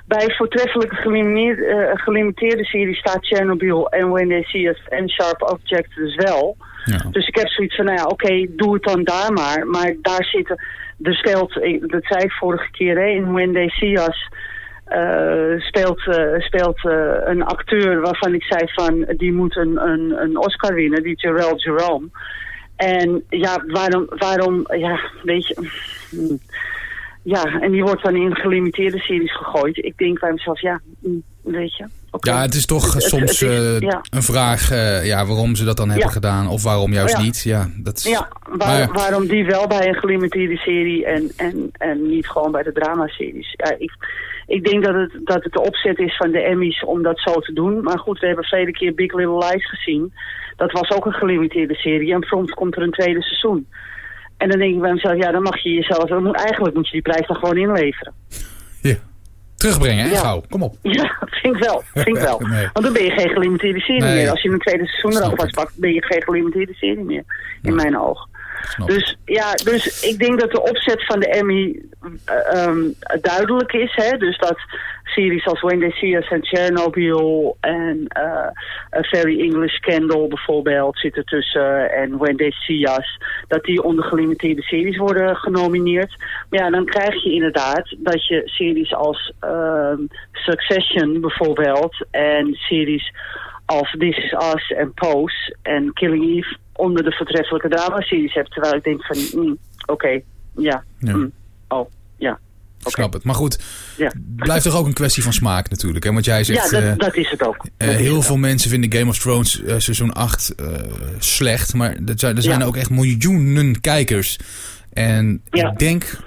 bij voortreffelijke gelimiteerde, eh, gelimiteerde series staat Chernobyl en When They See Us en Sharp Object dus wel. Ja. Dus ik heb zoiets van, nou ja, oké, doe het dan daar maar. Maar daar zitten, er speelt, ik- dat zei ik vorige keer, in When They See eh, speelt, eh, speelt eh, een acteur waarvan ik zei van... die moet een, een, Oscar winnen, die Jarrell Jerome. En ja, waarom, waarom ja, weet je... hmm. Ja, en die wordt dan in gelimiteerde series gegooid. Ik denk bij mezelf, ja, hmm, weet je. Ja, het is toch Het- het- soms het is- eh, ja. een vraag ja, ja, waarom ze dat dan hebben Ja. gedaan. Of waarom juist Ja. niet. Ja, dat is, Ja, waar- waarom die wel bij een gelimiteerde serie en, en, en niet gewoon bij de dramaseries. Ja, ik, ik denk dat het, dat het de opzet is van de Emmys om dat zo te doen. Maar goed, we hebben verleden keer Big Little Lies gezien. Dat was ook een gelimiteerde serie. En prompt komt er een tweede seizoen. En dan denk ik bij mezelf, ja, dan mag je jezelf... dan moet- Eigenlijk moet je die prijs dan gewoon inleveren. Ja. Terugbrengen, hè? Ja. Gauw, kom op. Ja, vind ik wel. Vind ik wel. Nee. Want dan ben je geen gelimiteerde serie Nee. meer. Als je een tweede seizoen eraf vastpakt, ben je geen gelimiteerde serie meer. In mijn ogen. Dus ja, dus ik denk dat de opzet van de Emmy ehm, duidelijk is. Hè? Dus dat series als When They See Us en Chernobyl en eh, A Very English Candle bijvoorbeeld zitten tussen en When They See Us, dat die onder gelimiteerde series worden genomineerd. Maar ja, dan krijg je inderdaad dat je series als ehm, Succession bijvoorbeeld en series als This Is Us en Pose en Killing Eve onder de voortreffelijke drama-series hebt. Terwijl ik denk van, mm, oké, ja, Ja. mm, oh, ja. Ik snap het. Maar goed, Ja. blijft toch ook een kwestie van smaak natuurlijk. Hè? Want jij Ja, zegt, dat, eh, dat is het ook. eh, heel veel mensen vinden Game of Thrones eh, seizoen 8 eh, slecht. Maar er zijn, er zijn Ja. ook echt miljoenen kijkers. En Ja. ik denk,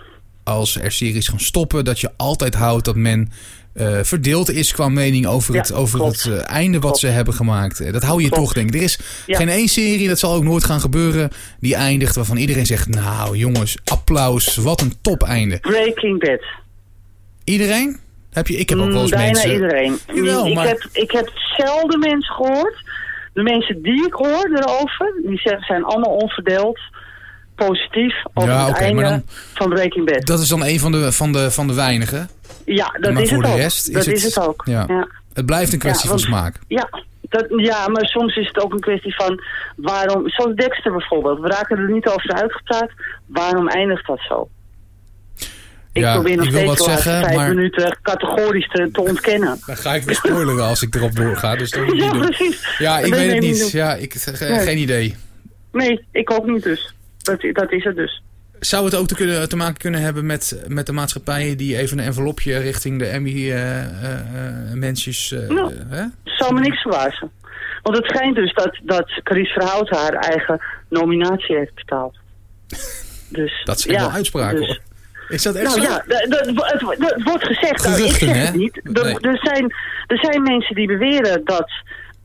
als er series gaan stoppen, dat je altijd houdt dat men... eh, verdeeld is qua mening over Ja, het, over klopt. het eh, einde wat Klopt. ze hebben gemaakt. Eh, Dat hou je Klopt. toch, denk ik. Er is Ja. geen één serie, dat zal ook nooit gaan gebeuren, die eindigt waarvan iedereen zegt... Nou jongens, applaus, wat een top einde. Breaking Bad. Iedereen? Heb je, ik heb ook wel eens Mm, Bijna mensen... iedereen. Jawel, ik, maar- heb, ik heb zelden mensen gehoord. De mensen die ik hoor erover, die zijn allemaal onverdeeld positief over Ja, het einde maar dan- van Breaking Bad. Dat is dan een van de, van de, van de weinigen. ja, dat maar is voor het de ook. rest is dat het- is het ook. ja. ja. Het blijft een kwestie Ja, van smaak. Ja, dat, ja, maar soms is het ook een kwestie van waarom, zoals Dexter bijvoorbeeld, we raken er niet over uitgepraat, waarom eindigt dat zo? Ik Ja, probeer nog ik wil steeds wat zeggen, vijf maar- minuten categorisch te, te ontkennen. Dan ga ik weer spoileren als ik erop doorga. Dus dat Ja, precies. Ja, ik weet het niet. Ja, ik, ge- Nee. geen idee. Nee, ik ook niet dus. Dat, dat is het dus. Zou het ook te, kunnen, te maken kunnen hebben met, met de maatschappijen die even een envelopje richting de Emmy-mensjes... Nou. Zou me niks verbazen. Want het schijnt dus dat, dat Carice Verhout haar eigen nominatie heeft betaald. Dus, dat zijn ja, wel uitspraken dus- hoor. Is dat echt Nou zo? ja, het, wo- het wordt gezegd. Nou, ik zeg het niet. Er, Nee. er, zijn, er zijn mensen die beweren dat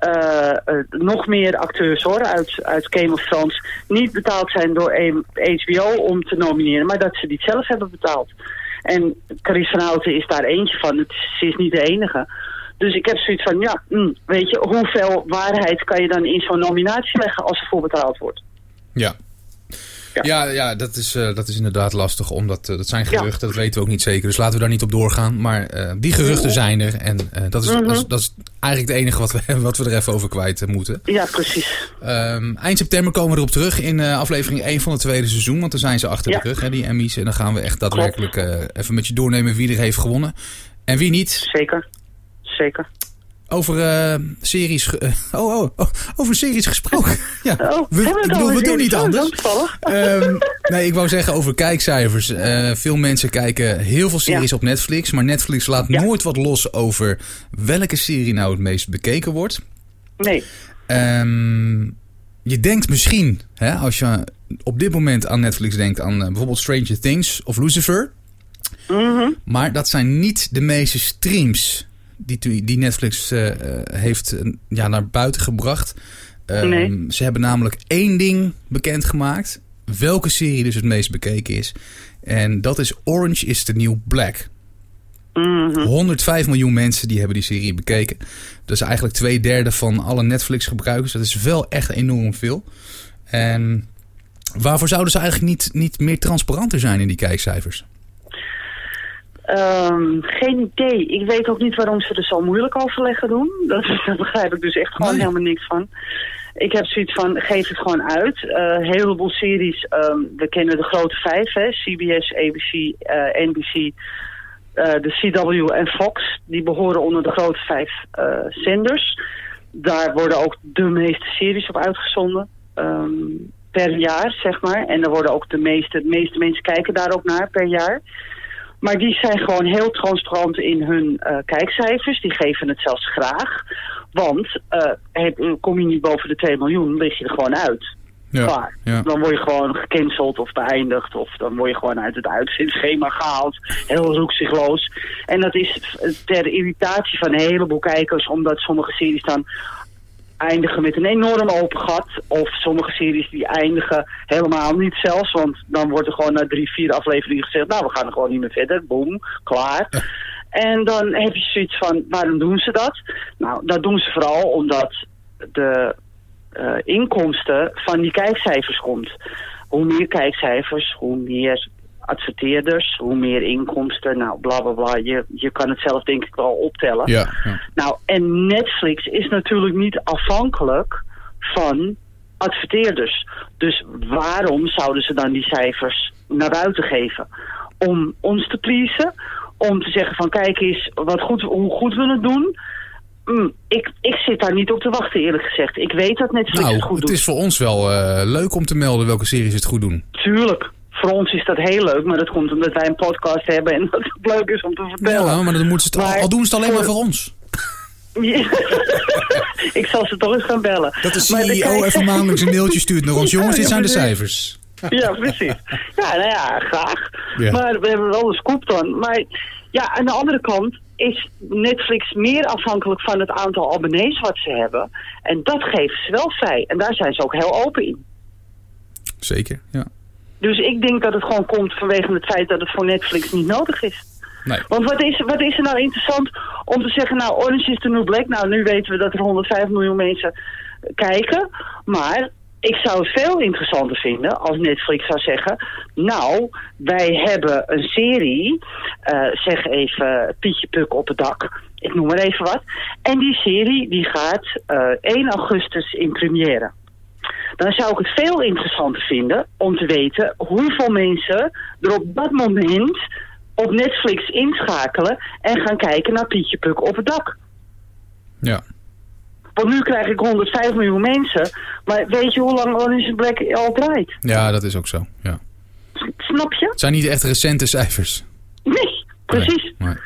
eh, eh, nog meer acteurs hoor, uit, uit Game of Thrones niet betaald zijn door een- HBO om te nomineren, maar dat ze die zelf hebben betaald. En Carice van Houten is daar eentje van. Het, ze is niet de enige. Dus ik heb zoiets van, ja, hm, weet je, hoeveel waarheid kan je dan in zo'n nominatie leggen als er voor betaald wordt? Ja. Ja, ja, dat, is, uh, dat is inderdaad lastig, omdat uh, dat zijn geruchten, dat weten we ook niet zeker. Dus laten we daar niet op doorgaan. Maar uh, die geruchten zijn er en dat, is, -hmm. dat, is, dat, is, eigenlijk het enige wat we, wat we er even over kwijt moeten. Ja, precies. Um, eind september komen we erop terug in aflevering 1 van het tweede seizoen, want dan zijn ze achter ja. de rug, hè, die Emmys. En dan gaan we echt daadwerkelijk even met je doornemen wie er heeft gewonnen en wie niet. Zeker, zeker. Over uh, series. Uh, oh, oh, oh, over series gesproken. ja. Oh, we, ik bedoel, we doen niet anders. um, nee, ik wou zeggen over kijkcijfers. Uh, veel mensen kijken heel veel series ja. op Netflix. Maar Netflix laat ja. nooit wat los over welke serie nou het meest bekeken wordt. Nee. Um, je denkt misschien, hè, als je op dit moment aan Netflix denkt, aan bijvoorbeeld Stranger Things of Lucifer. Mm -hmm. Maar dat zijn niet de meeste streams die, die Netflix uh, heeft ja, naar buiten gebracht. Nee. Ze hebben namelijk één ding bekendgemaakt. Welke serie dus het meest bekeken is. En dat is Orange is the New Black. Mm -hmm. 105 miljoen mensen die hebben die serie bekeken. Dat is eigenlijk twee derde van alle Netflix gebruikers. Dat is wel echt enorm veel. En waarvoor zouden ze eigenlijk niet, niet meer transparanter zijn in die kijkcijfers? Um, geen idee. Ik weet ook niet waarom ze er zo moeilijk overleggen doen. Dat, daar begrijp ik dus echt gewoon Nee. helemaal niks van. Ik heb zoiets van, geef het gewoon uit. Eh, Een heleboel series, ehm, we kennen de grote vijf, hè? CBS, ABC, eh, NBC, eh, de CW en Fox. Die behoren onder de grote vijf zenders. Daar worden ook de meeste series op uitgezonden. ehm, per jaar, zeg maar. En er worden ook de meeste, de meeste mensen kijken daar ook naar per jaar. Maar die zijn gewoon heel transparant in hun eh, kijkcijfers. Die geven het zelfs graag. Want eh, kom je niet boven de 2 miljoen, lig je er gewoon uit. Ja, Klaar. ja. Dan word je gewoon gecanceld of beëindigd. Of dan word je gewoon uit het uitzendschema gehaald. Heel roekzichtloos. En dat is ter irritatie van een heleboel kijkers. Omdat sommige series dan eindigen met een enorm open gat. Of sommige series die eindigen helemaal niet zelfs. Want dan wordt er gewoon na drie, vier afleveringen gezegd... nou, we gaan er gewoon niet meer verder. Boom, klaar. En dan heb je zoiets van, waarom doen ze dat? Nou, dat doen ze vooral omdat de eh, inkomsten van die kijkcijfers komt. Hoe meer kijkcijfers, hoe meer adverteerders, hoe meer inkomsten. Nou, bla bla bla. Je, je kan het zelf denk ik wel optellen. Ja, ja. Nou, en Netflix is natuurlijk niet afhankelijk van adverteerders. Dus waarom zouden ze dan die cijfers naar buiten geven? Om ons te pleasen? Om te zeggen van kijk eens wat goed, hoe goed we het doen? Mm, ik, ik zit daar niet op te wachten eerlijk gezegd. Ik weet dat Netflix het Nou, goed het doet. is voor ons wel eh, leuk om te melden welke series het goed doen. Tuurlijk. Voor ons is dat heel leuk, maar dat komt omdat wij een podcast hebben en dat het leuk is om te vertellen. Ja, maar dan moeten ze het, Maar al doen ze het alleen maar voor- ons. ik zal ze toch eens gaan bellen. Dat de CEO even maandelijks een mailtje stuurt naar ons. Ja, Jongens, dit ja, zijn de cijfers. Ja, precies. Ja, nou ja, graag. Ja. Maar we hebben wel een scoop dan. Maar ja, aan de andere kant is Netflix meer afhankelijk van het aantal abonnees wat ze hebben. En dat geven ze wel vrij. En daar zijn ze ook heel open in. Zeker, ja. Dus ik denk dat het gewoon komt vanwege het feit dat het voor Netflix niet nodig is. Nee. Want wat is, wat is er nou interessant om te zeggen, nou Orange is the New Black. Nou, nu weten we dat er 105 miljoen mensen kijken. Maar ik zou het veel interessanter vinden als Netflix zou zeggen... Nou, wij hebben een serie, eh, zeg even Pietje Puk op het dak. Ik noem maar even wat. En die serie die gaat eh, 1 augustus in première dan zou ik het veel interessanter vinden om te weten hoeveel mensen er op dat moment op Netflix inschakelen en gaan kijken naar Pietje Puk op het dak. Ja. Want nu krijg ik 105 miljoen mensen, maar weet je hoe lang Orange Black al draait? ja, dat is ook zo. Ja. Snap je? Het zijn niet echt recente cijfers. Nee, precies. Nee, nee.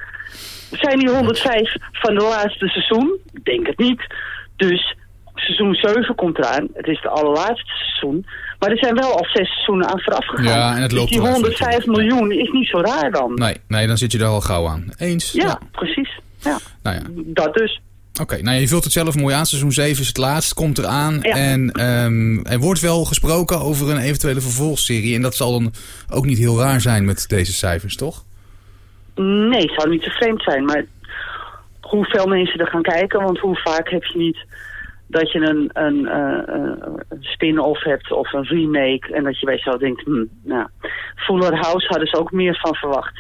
Zijn die 105 van de laatste seizoen? Ik denk het niet. Dus seizoen 7 komt eraan. Het is de allerlaatste seizoen. Maar er zijn wel al zes seizoenen aan vooraf gegaan. Ja, en het loopt dus die wel even 105 natuurlijk. miljoen is niet zo raar dan. Nee, nee, dan zit je er al gauw aan. Eens? Ja, precies. Ja, Nou ja, dat dus. oké. Nou, je vult het zelf mooi aan. Seizoen 7 is het laatst, komt eraan. Ja. En ehm, er wordt wel gesproken over een eventuele vervolgserie. En dat zal dan ook niet heel raar zijn met deze cijfers, toch? Nee, het zou niet zo vreemd zijn. Maar hoeveel mensen er gaan kijken, want hoe vaak heb je niet dat je een, een, een spin-off hebt of een remake en dat je bij jezelf denkt, hm, nou, Fuller House hadden ze ook meer van verwacht.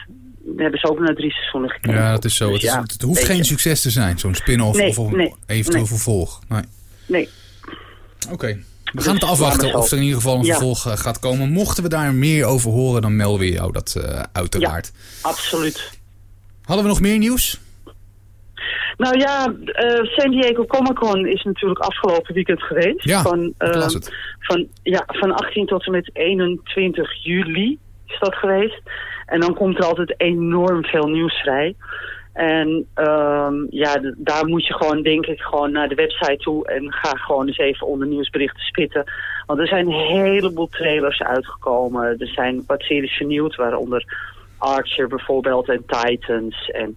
Daar hebben ze ook na drie seizoenen gekeken. Ja, dat is zo. Dus het, is- ja, het hoeft geen succes te zijn, zo'n spin-off Nee, of een nee, eventueel nee. vervolg. Nee. Nee, Oké. We gaan het Dus afwachten of er in ieder geval een Ja. vervolg eh, gaat komen. Mochten we daar meer over horen, dan melden we jou dat eh, uiteraard. absoluut. Hadden we nog meer nieuws? Nou ja, eh, San Diego Comic Con is natuurlijk afgelopen weekend geweest. Ja, van, het. Van, ja, van 18 tot en met 21 juli is dat geweest. En dan komt er altijd enorm veel nieuws vrij. En ehm, ja, daar moet je gewoon, denk ik, gewoon naar de website toe en ga gewoon eens even onder nieuwsberichten spitten. Want er zijn een heleboel trailers uitgekomen. Er zijn wat series vernieuwd, waaronder Archer bijvoorbeeld en Titans. En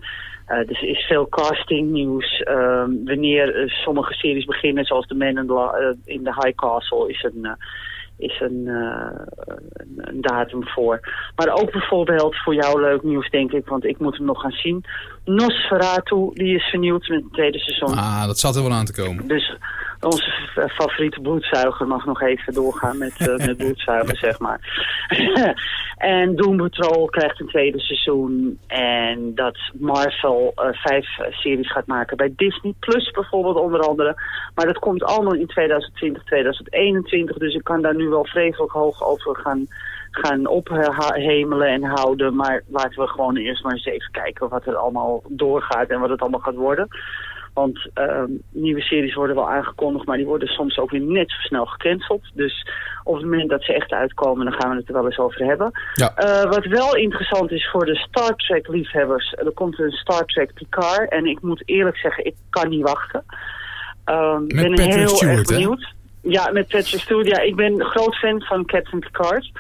eh, dus er is veel casting nieuws. Ehm, wanneer eh, sommige series beginnen, zoals The Man in the, eh, in High Castle, is een, is een, een datum voor. Maar ook bijvoorbeeld voor jou leuk nieuws, denk ik, want ik moet hem nog gaan zien. Nosferatu, die is vernieuwd met het tweede seizoen. Ah, dat zat er wel aan te komen. Dus onze f- favoriete bloedzuiger mag nog even doorgaan met, eh, met bloedzuigen, zeg maar. en Doom Patrol krijgt een tweede seizoen. En dat Marvel eh, vijf eh, series gaat maken bij Disney Plus bijvoorbeeld onder andere. Maar dat komt allemaal in 2020, 2021. Dus ik kan daar nu wel vreselijk hoog over gaan, gaan ophemelen en houden. Maar laten we gewoon eerst maar eens even kijken wat er allemaal doorgaat en wat het allemaal gaat worden. Want ehm, nieuwe series worden wel aangekondigd, maar die worden soms ook weer net zo snel gecanceld. Dus op het moment dat ze echt uitkomen, dan gaan we het er wel eens over hebben. Ja. Eh, wat wel interessant is voor de Star Trek liefhebbers, er komt een Star Trek Picard. En ik moet eerlijk zeggen, ik kan niet wachten. Ehm, Ik ben Patrick heel Stewart, erg hè? benieuwd. Ja, met Patrick Stewart. Ja, ik ben groot fan van Captain Picard.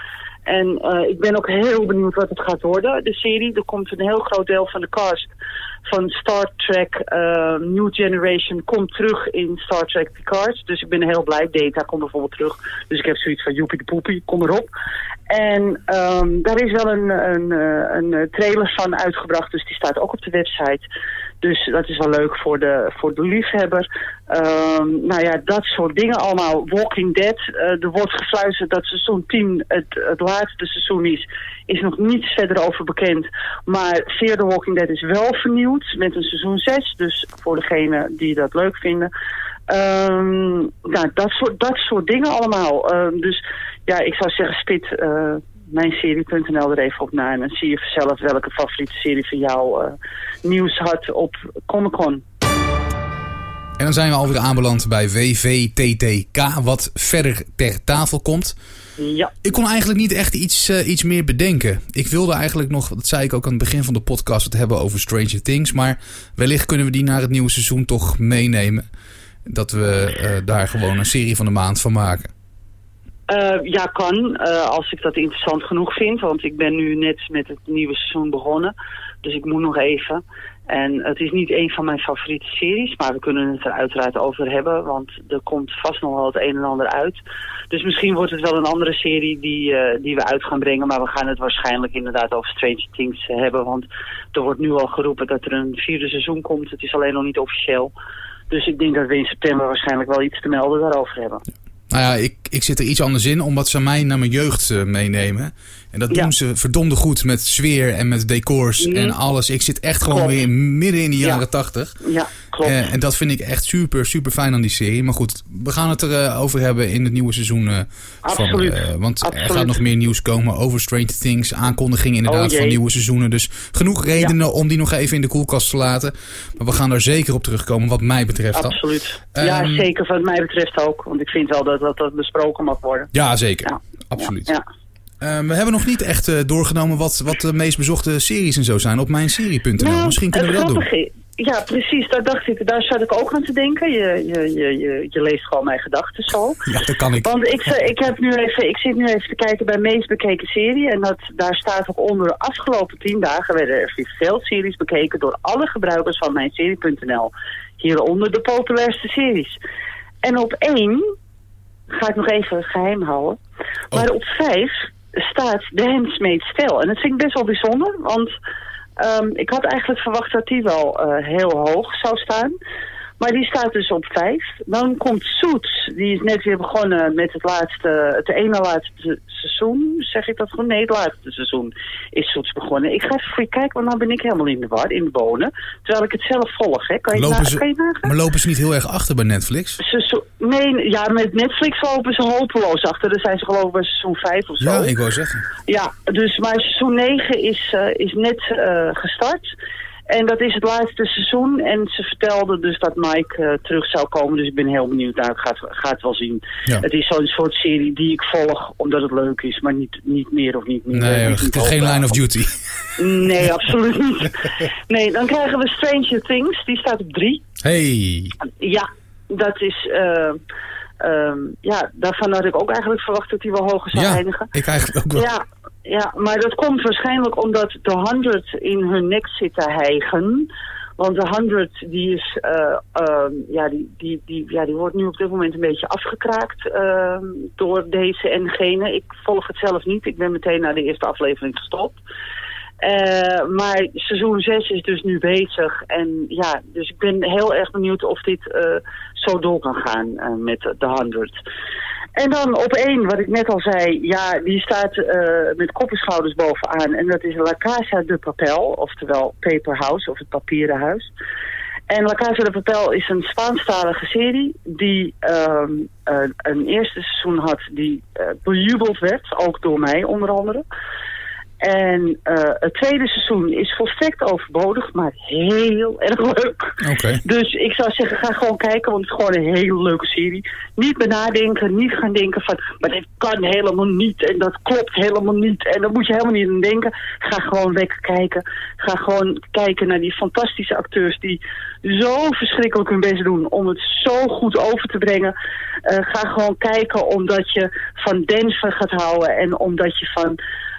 En eh, ik ben ook heel benieuwd wat het gaat worden, de serie. Er komt een heel groot deel van de cast van Star Trek eh, New Generation komt terug in Star Trek Picard. Dus ik ben heel blij. Data komt bijvoorbeeld terug. Dus ik heb zoiets van joepie de poepie, kom erop. En ehm, daar is wel een, een, eh, een eh, trailer van uitgebracht. Dus die staat ook op de website. Dus dat is wel leuk voor de, voor de liefhebber. Ehm, nou ja, dat soort dingen allemaal. Walking Dead. eh, er wordt gefluisterd dat seizoen 10 het, het laatste seizoen is. Is nog niets verder over bekend. Maar Fear the Walking Dead is wel vernieuwd met een seizoen 6. Dus voor degenen die dat leuk vinden. Ehm, nou, dat soort, dat soort dingen allemaal. Ehm, dus ja, ik zou zeggen, spit eh mijnserie.nl er even op na. En dan zie je zelf welke favoriete serie van jou eh, nieuws had op Comic Con. En dan zijn we alweer aanbeland bij WVTTK, wat verder ter tafel komt. Ja, Ik kon eigenlijk niet echt iets, eh, iets meer bedenken. Ik wilde eigenlijk nog, dat zei ik ook aan het begin van de podcast, het hebben over Stranger Things. Maar wellicht kunnen we die naar het nieuwe seizoen toch meenemen. Dat we eh, daar gewoon een serie van de maand van maken. Eh, ja, kan. eh, als ik dat interessant genoeg vind. Want ik ben nu net met het nieuwe seizoen begonnen. Dus ik moet nog even. En het is niet een van mijn favoriete series. Maar we kunnen het er uiteraard over hebben. Want er komt vast nog wel het een en ander uit. Dus misschien wordt het wel een andere serie die, die we uit gaan brengen. Maar we gaan het waarschijnlijk inderdaad over Stranger Things hebben. Want er wordt nu al geroepen dat er een vierde seizoen komt. Het is alleen nog niet officieel. Dus ik denk dat we in september waarschijnlijk wel iets te melden daarover hebben. Nou ja, ik, ik zit er iets anders in, omdat ze mij naar mijn jeugd eh, meenemen. En dat Ja. doen ze verdomde goed met sfeer en met decors Mhm. en alles. Ik zit echt gewoon Klopt. weer midden in de Ja. jaren tachtig. Ja, klopt. Eh, en dat vind ik echt super, super fijn aan die serie. Maar goed, we gaan het erover over hebben in het nieuwe seizoen. eh, Absoluut. Van, eh, want er gaat nog meer nieuws komen over Stranger Things. Aankondigingen inderdaad Oh van nieuwe seizoenen. Dus genoeg redenen om die nog even in de koelkast te laten. Maar we gaan daar zeker op terugkomen wat mij betreft dan. Absoluut. ja, Ehm, zeker wat mij betreft ook. Want ik vind wel dat dat, dat besproken mag worden. Ja, zeker. Ja. Absoluut. Ja. Eh, we hebben nog niet echt eh, doorgenomen wat, wat de meest bezochte series en zo zijn op mijnserie.nl. Nou, Misschien kunnen we dat doen. is- Ja, precies. Daar dacht ik. Daar zat ik ook aan te denken. Je, je, je, je, leest gewoon mijn gedachten zo. Ja, dat kan ik. Want ik, eh, ik, heb nu even, ik zit nu even te kijken bij meest bekeken serie. En dat, daar staat ook onder de afgelopen tien dagen werden er veel series bekeken door alle gebruikers van mijnserie.nl. Hieronder de populairste series. En op één, ga ik nog even geheim houden. Maar op vijf staat The Handmaid's Tale. En dat vind ik best wel bijzonder, want ehm, ik had eigenlijk verwacht dat die wel eh, heel hoog zou staan. Maar die staat dus op vijf. Dan komt Soets. Die is net weer begonnen met het laatste, het ene laatste seizoen. Zeg ik dat goed? Nee, het laatste seizoen is Soets begonnen. Ik ga even voor je kijken, want dan ben ik helemaal in de war, in de bonen. Terwijl ik het zelf volg, hè. Kan je, Lopen ze- kan je nagaan? Maar lopen ze niet heel erg achter bij Netflix? Seizoen- nee, ja, met Netflix lopen ze hopeloos achter. Dan zijn ze geloof ik bij seizoen 5 of zo. Ja, ik wou zeggen. Ja, dus maar seizoen 9 is, eh, is net eh, gestart. En dat is het laatste seizoen. En ze vertelde dus dat Mike eh, terug zou komen. Dus ik ben heel benieuwd. Nou, ik ga het, ga het wel zien. Ja. Het is zo'n soort serie die ik volg omdat het leuk is. Maar niet, niet meer of niet meer. Nee, Niet geen line of duty. Nee, absoluut niet. Nee, dan krijgen we Stranger Things. Die staat op 3. Hey. Ja, dat is... eh, ehm, ja, daarvan had ik ook eigenlijk verwacht dat hij wel hoger zou Ja, eindigen. ik eigenlijk ook wel. Ja, ja, maar dat komt waarschijnlijk omdat de 100 in hun nek zit te hijgen. Want de 100 die is, eh, ehm, ja, die, die, die, ja, die wordt nu op dit moment een beetje afgekraakt ehm, door deze en gene. Ik volg het zelf niet. Ik ben meteen na de eerste aflevering gestopt. Eh, maar seizoen 6 is dus nu bezig. En ja, dus ik ben heel erg benieuwd of dit eh, zo door kan gaan met de 100. En dan op één, wat ik net al zei, ja, die staat eh, met kop en schouders bovenaan. En dat is La Casa de Papel, oftewel Paper House of het papieren huis. En La Casa de Papel is een Spaanstalige serie die ehm, een, een eerste seizoen had die eh, bejubeld werd, ook door mij onder andere. En eh, het tweede seizoen is volstrekt overbodig, maar heel erg leuk. Oké. Dus ik zou zeggen, ga gewoon kijken, want het is gewoon een hele leuke serie. Niet benadenken, niet gaan denken van, maar dit kan helemaal niet en dat klopt helemaal niet. En daar moet je helemaal niet aan denken. Ga gewoon lekker kijken. Ga gewoon kijken naar die fantastische acteurs die zo verschrikkelijk hun best doen om het zo goed over te brengen. Eh, ga gewoon kijken omdat je van Denver gaat houden en omdat je van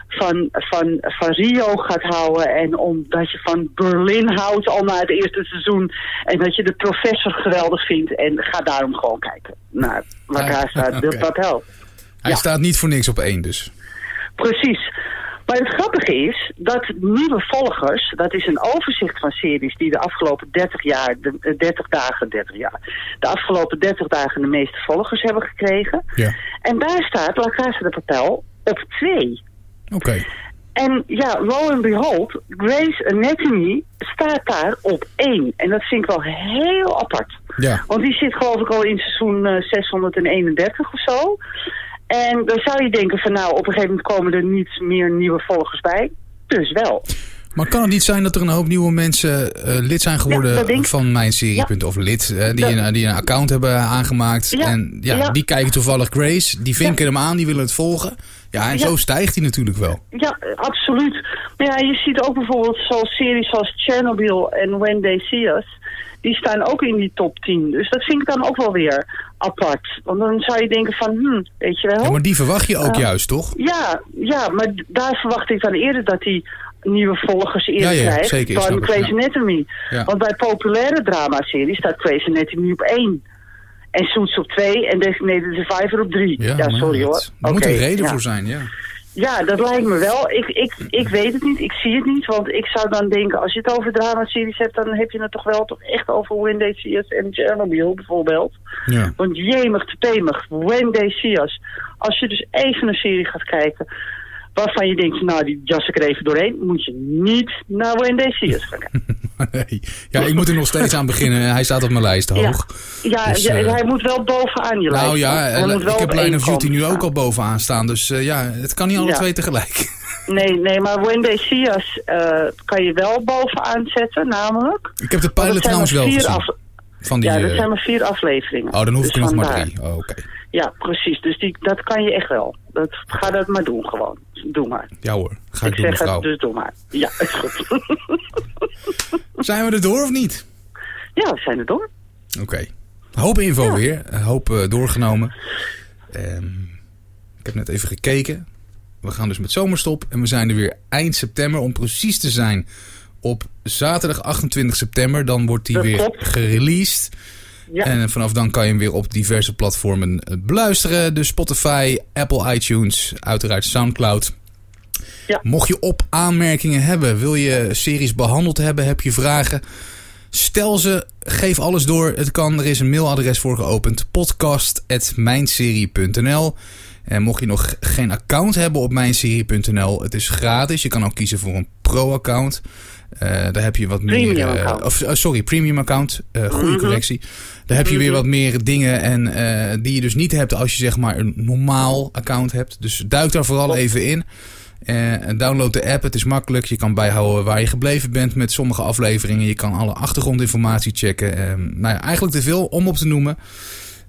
van, van, van Rio gaat houden en omdat je van Berlin houdt al na het eerste seizoen en dat je de professor geweldig vindt en ga daarom gewoon kijken naar Casa de Oké. Papel. Hij Ja. staat niet voor niks op één dus. Precies. Maar het grappige is dat nieuwe volgers, dat is een overzicht van series die de afgelopen 30 jaar, de, eh, 30 dagen, 30 jaar, de afgelopen 30 dagen de meeste volgers hebben gekregen. Ja. En daar staat La Casa de Papel op 2. Oké. En ja, lo and behold, Grey's Anatomy staat daar op één. En dat vind ik wel heel apart. Ja. Want die zit geloof ik al in seizoen eh, 631 of zo. En dan zou je denken van nou, op een gegeven moment komen er niet meer nieuwe volgers bij. Dus wel. Maar kan het niet zijn dat er een hoop nieuwe mensen eh, lid zijn geworden van mijn serie? Of lid, eh, die, een, die een account hebben aangemaakt. Ja, En ja, die kijken toevallig Grace. Die vinken hem aan, die willen het volgen. Ja, en zo stijgt hij natuurlijk wel. Ja, absoluut. Maar ja, je ziet ook bijvoorbeeld zoals series als Chernobyl en When They See Us. Die staan ook in die top 10. Dus dat vind ik dan ook wel weer apart. Want dan zou je denken van, hm, weet je wel. Ja, maar die verwacht je ook juist, toch? Ja, ja, maar daar verwacht ik dan eerder dat hij nieuwe volgers eerder Ja, ja, krijgt zeker, dan ik, ja. Anatomy. Want bij populaire dramaseries staat Grey's Anatomy op 1. En Suits op 2 en Designated Survivor op 3. Ja, sorry hoor. Er moet een reden voor zijn, ja. Ja, dat lijkt me wel. Ik, ik, ik weet het niet, ik zie het niet. Want ik zou dan denken, als je het over dramaseries hebt... dan heb je het toch wel toch echt over When They See Us en Chernobyl bijvoorbeeld. ja. Want jemig te pemig, When They See Us. Als je dus even een serie gaat kijken... waarvan je denkt, nou die jas ik er even doorheen... moet je niet naar See Us gaan. Nee. Ja, ik moet er nog steeds aan beginnen. Hij staat op mijn lijst hoog. Ja, Dus, ja, eh, hij moet wel bovenaan je lijst. Nou ja, Hij eh, moet wel ik heb Line of Duty nu ook al bovenaan staan. Dus eh, ja, het kan niet alle Ja. twee tegelijk. Nee, nee, maar Us eh, kan je wel bovenaan zetten, namelijk... Ik heb de pilot trouwens wel gezien. Af- Van die, Ja, dat eh, zijn maar vier afleveringen. Oh, dan hoef Dus ik er nog maar drie. Oh, Oké. Ja, precies. Dus die, dat kan je echt wel. Dat, ga dat maar doen gewoon. Doe maar. Ja hoor, ga ik, ik doen zeg het, dus doe maar. Ja, is goed. Zijn we er door of niet? ja, we zijn er door. Oké. Hoop info Ja. weer. Hoop eh, doorgenomen. Ehm, ik heb net even gekeken. We gaan dus met zomerstop. En we zijn er weer eind september. Om precies te zijn op zaterdag 28 september. Dan wordt die weer klopt. gereleased. Ja, En vanaf dan kan je hem weer op diverse platformen eh, beluisteren. Dus Spotify, Apple iTunes, uiteraard Soundcloud. Ja. Mocht je op aanmerkingen hebben, wil je series behandeld hebben, heb je vragen... Stel ze, geef alles door. Het kan, er is een mailadres voor geopend. podcast.mijnserie.nl En mocht je nog geen account hebben op mijnserie.nl, het is gratis. Je kan ook kiezen voor een pro-account. Uh, daar heb je wat premium meer. Uh, of, uh, sorry, premium account. goede mm -hmm. correctie. Daar heb je weer wat meer dingen en die je dus niet hebt als je zeg maar een normaal account hebt. Dus duik daar vooral even in. download de app, het is makkelijk. Je kan bijhouden waar je gebleven bent met sommige afleveringen. Je kan alle achtergrondinformatie checken. nou ja, eigenlijk te veel om op te noemen.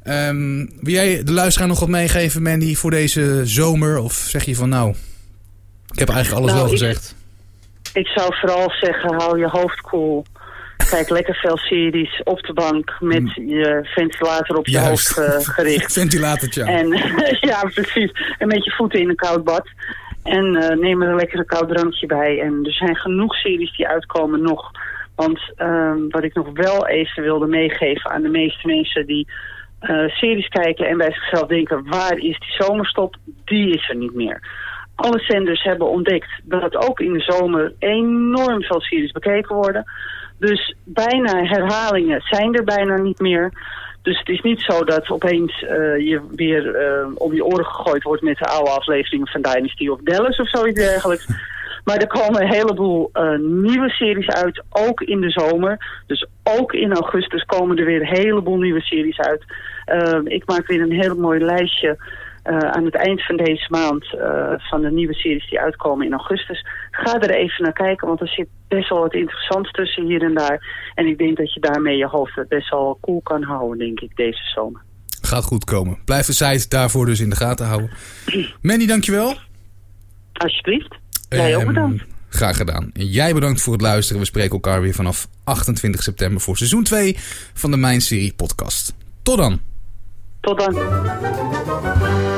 Um, wil jij de luisteraar nog wat meegeven, Mandy, voor deze zomer? Of zeg je van nou, ik heb eigenlijk alles nou, wel gezegd. Ik, zou vooral zeggen, hou je hoofd koel. Kijk lekker veel series op de bank met je ventilator op je Juist. hoofd uh, gericht. Ventilatortje. En ja, precies. En met je voeten in een koud bad. En uh, neem er een lekkere koud drankje bij. En er zijn genoeg series die uitkomen nog. Want uh, wat ik nog wel even wilde meegeven aan de meeste mensen die uh, series kijken en bij zichzelf denken, waar is die zomerstop? Die is er niet meer. Alle zenders hebben ontdekt dat ook in de zomer enorm veel series bekeken worden. Dus bijna herhalingen zijn er bijna niet meer. Dus het is niet zo dat opeens uh, je weer uh, om je oren gegooid wordt met de oude afleveringen van Dynasty of Dallas of zoiets dergelijks. Maar er komen een heleboel uh, nieuwe series uit, ook in de zomer. Dus ook in augustus komen er weer een heleboel nieuwe series uit. Ik maak weer een heel mooi lijstje aan het eind van deze maand van de nieuwe series die uitkomen in augustus. Ga er even naar kijken, want er zit best wel wat interessants tussen hier en daar. En ik denk dat je daarmee je hoofd best wel cool kan houden, denk ik, deze zomer. Gaat goed komen. Blijf de site daarvoor dus in de gaten houden. Manny, dankjewel. Alsjeblieft. Jij ook bedankt. Um, graag gedaan. En jij bedankt voor het luisteren. We spreken elkaar weer vanaf 28 september voor seizoen 2 van de Mijn Serie podcast. Tot dan. Tot dan.